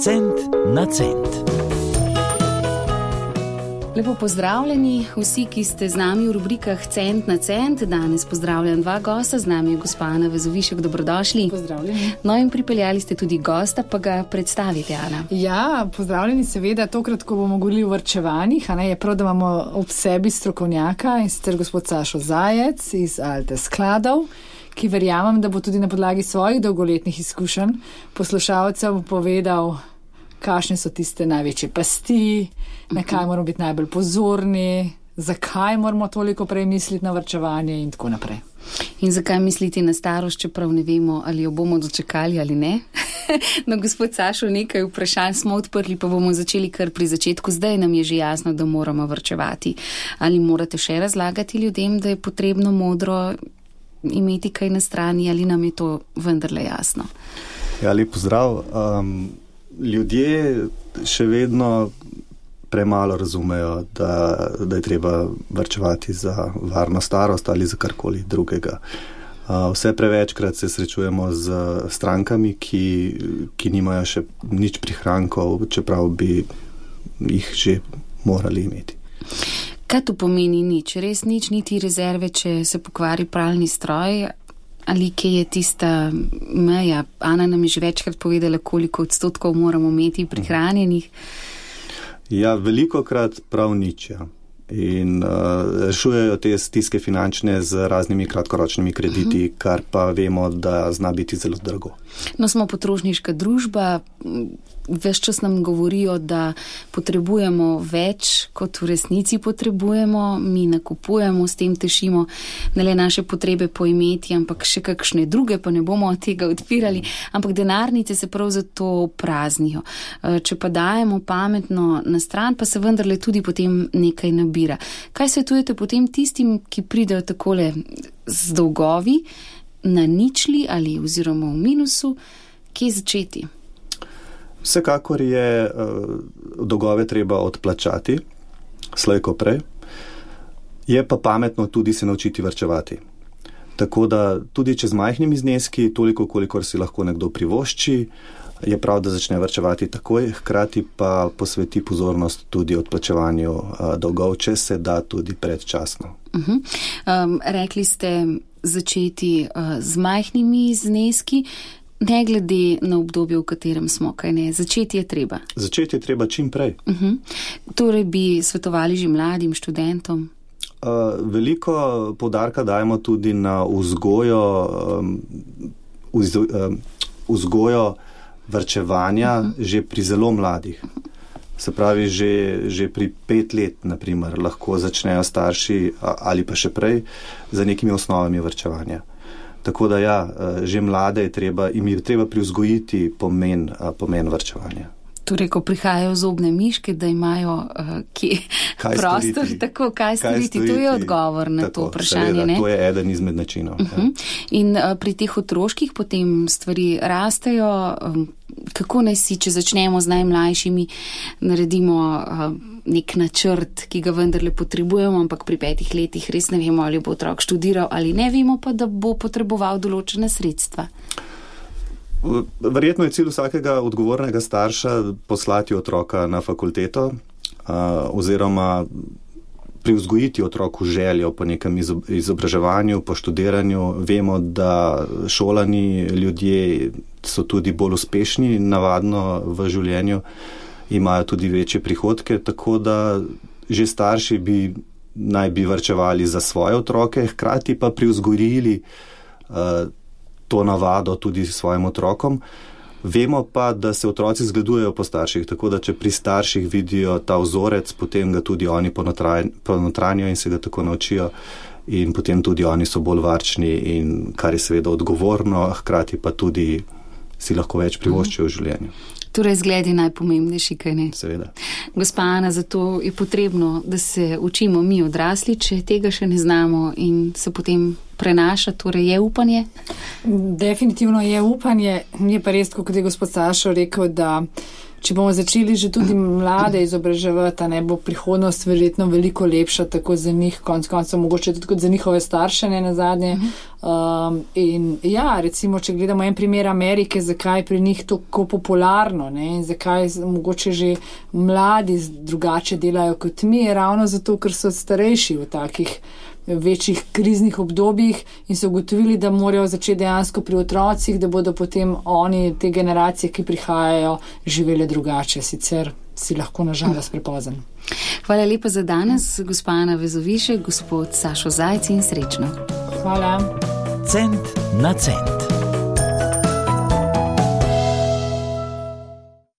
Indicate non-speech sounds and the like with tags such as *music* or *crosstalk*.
Cent na cent. Lepo pozdravljeni vsi, ki ste z nami v rubrikah Cent na cent. Danes pozdravljam dva gosta, z nami je gospa Ana Vezovišek, dobrodošli. Pozdravljeni. No in pripeljali ste tudi gosta, pa ga predstavite, Ana. Ja, pozdravljeni seveda, tokrat, ko bomo govorili o vrčevanjih, a ne je prav, da imamo ob sebi strokovnjaka in sicer gospod Sašo Zajec iz Alte skladov ki verjamem, da bo tudi na podlagi svojih dolgoletnih izkušenj poslušalcev povedal, kakšne so tiste največje pasti, na kaj moramo biti najbolj pozorni, zakaj moramo toliko prej misliti na vrčevanje in tako naprej. In zakaj misliti na starost, čeprav ne vemo, ali jo bomo dočekali ali ne? *laughs* no, gospod Sašo, nekaj vprašanj smo odprli, pa bomo začeli kar pri začetku. Zdaj nam je že jasno, da moramo vrčevati. Ali morate še razlagati ljudem, da je potrebno modro imeti kaj na strani, ali nam je to vendarle jasno. Ja, lep pozdrav. Um, ljudje še vedno premalo razumejo, da, da je treba vrčevati za varno starost ali za karkoli drugega. Uh, vse prevečkrat se srečujemo z strankami, ki, ki nimajo še nič prihrankov, čeprav bi jih že morali imeti. Kaj to pomeni nič? Res nič, niti rezerve, če se pokvari pralni stroj? Ali kje je tista meja? Ana nam je že večkrat povedala, koliko odstotkov moramo imeti prihranjenih. Ja, veliko krat prav nič. Ja. In uh, rešujejo te stiske finančne z raznimi kratkoročnimi krediti, uh -huh. kar pa vemo, da zna biti zelo drago. No, smo potrošniška družba, Ves čas nam govorijo, da potrebujemo več, kot v resnici potrebujemo, mi nakupujemo, s tem tešimo ne le naše potrebe po imeti, ampak še kakšne druge, pa ne bomo tega odpirali, ampak denarnice se prav zato praznijo. E, če pa dajemo pametno na stran, pa se vendarle tudi potem nekaj nabira. Kaj svetujete potem tistim, ki pridejo takole z dolgovi na ničli ali oziroma v minusu, kje začeti? Vsekakor je uh, dolgove treba odplačati, slejko prej, je pa pametno tudi se naučiti vrčevati. Tako da tudi če z majhnimi zneski, toliko, kolikor si lahko nekdo privošči, je prav, da začne vrčevati takoj, hkrati pa posveti pozornost tudi odplačevanju uh, dolgov, če se da tudi predčasno. Uh -huh. um, rekli ste začeti uh, z majhnimi zneski. Ne glede na obdobje, v katerem smo, kaj ne, začeti je treba. Začeti je treba čim prej. Uh -huh. Torej bi svetovali že mladim študentom. Uh, veliko podarka dajemo tudi na vzgojo, um, vz, um, vzgojo vrčevanja uh -huh. že pri zelo mladih. Se pravi, že, že pri pet let, naprimer, lahko začnejo starši ali pa še prej za nekimi osnovami vrčevanja. Tako da ja, eh, že mlade je treba, jim je treba privzgojiti pomen, eh, pomen vrčevanja. Torej, ko prihajajo zobne miške, da imajo uh, kje *laughs* kaj prostor, storiti? tako kaj storiti, to je odgovor na tako, to vprašanje. Seveda, to je eden izmed načinov. Uh -huh. ja. Mhm. In uh, pri teh otroških potem stvari rastejo, um, kako naj si, če začnemo z najmlajšimi, naredimo. Uh, nek načrt, ki ga vendarle potrebujemo, ampak pri petih letih res ne vemo, ali bo otrok študiral ali ne, vemo pa, da bo potreboval določene sredstva. Verjetno je cilj vsakega odgovornega starša poslati otroka na fakulteto oziroma privzgojiti otroku željo po nekem izobraževanju, po študiranju. Vemo, da šolani ljudje so tudi bolj uspešni navadno v življenju imajo tudi večje prihodke, tako da že starši bi naj bi vrčevali za svoje otroke, hkrati pa privzgojili uh, to navado tudi svojim otrokom. Vemo pa, da se otroci zgledujejo po starših, tako da če pri starših vidijo ta vzorec, potem ga tudi oni ponotranijo in se ga tako naučijo in potem tudi oni so bolj varčni in kar je seveda odgovorno, hkrati pa tudi si lahko več privoščijo v življenju. Torej, zgled je najpomembnejši, kaj ne? Seveda. Gospa Ana, zato je potrebno, da se učimo mi odrasli, če tega še ne znamo in se potem prenaša, torej je upanje? Definitivno je upanje. Je pa res, kot je gospod Sašo rekel, da če bomo začeli že tudi mlade izobraževati, ne bo prihodnost verjetno veliko lepša, tako za njih, konc koncev, mogoče tudi za njihove starše, ne na zadnje. Um, in ja, recimo, če gledamo en primer Amerike, zakaj je pri njih tako popularno ne, in zakaj mogoče že mladi drugače delajo kot mi, je ravno zato, ker so starejši v takih večjih kriznih obdobjih in so ugotovili, da morajo začeti dejansko pri otrocih, da bodo potem oni, te generacije, ki prihajajo, živeli drugače. Sicer si lahko nažalost prepozen. Hvala lepa za danes, gospa Ana Vezoviše, gospod Sašo Zajci in srečno. Hvala. Cent na cent.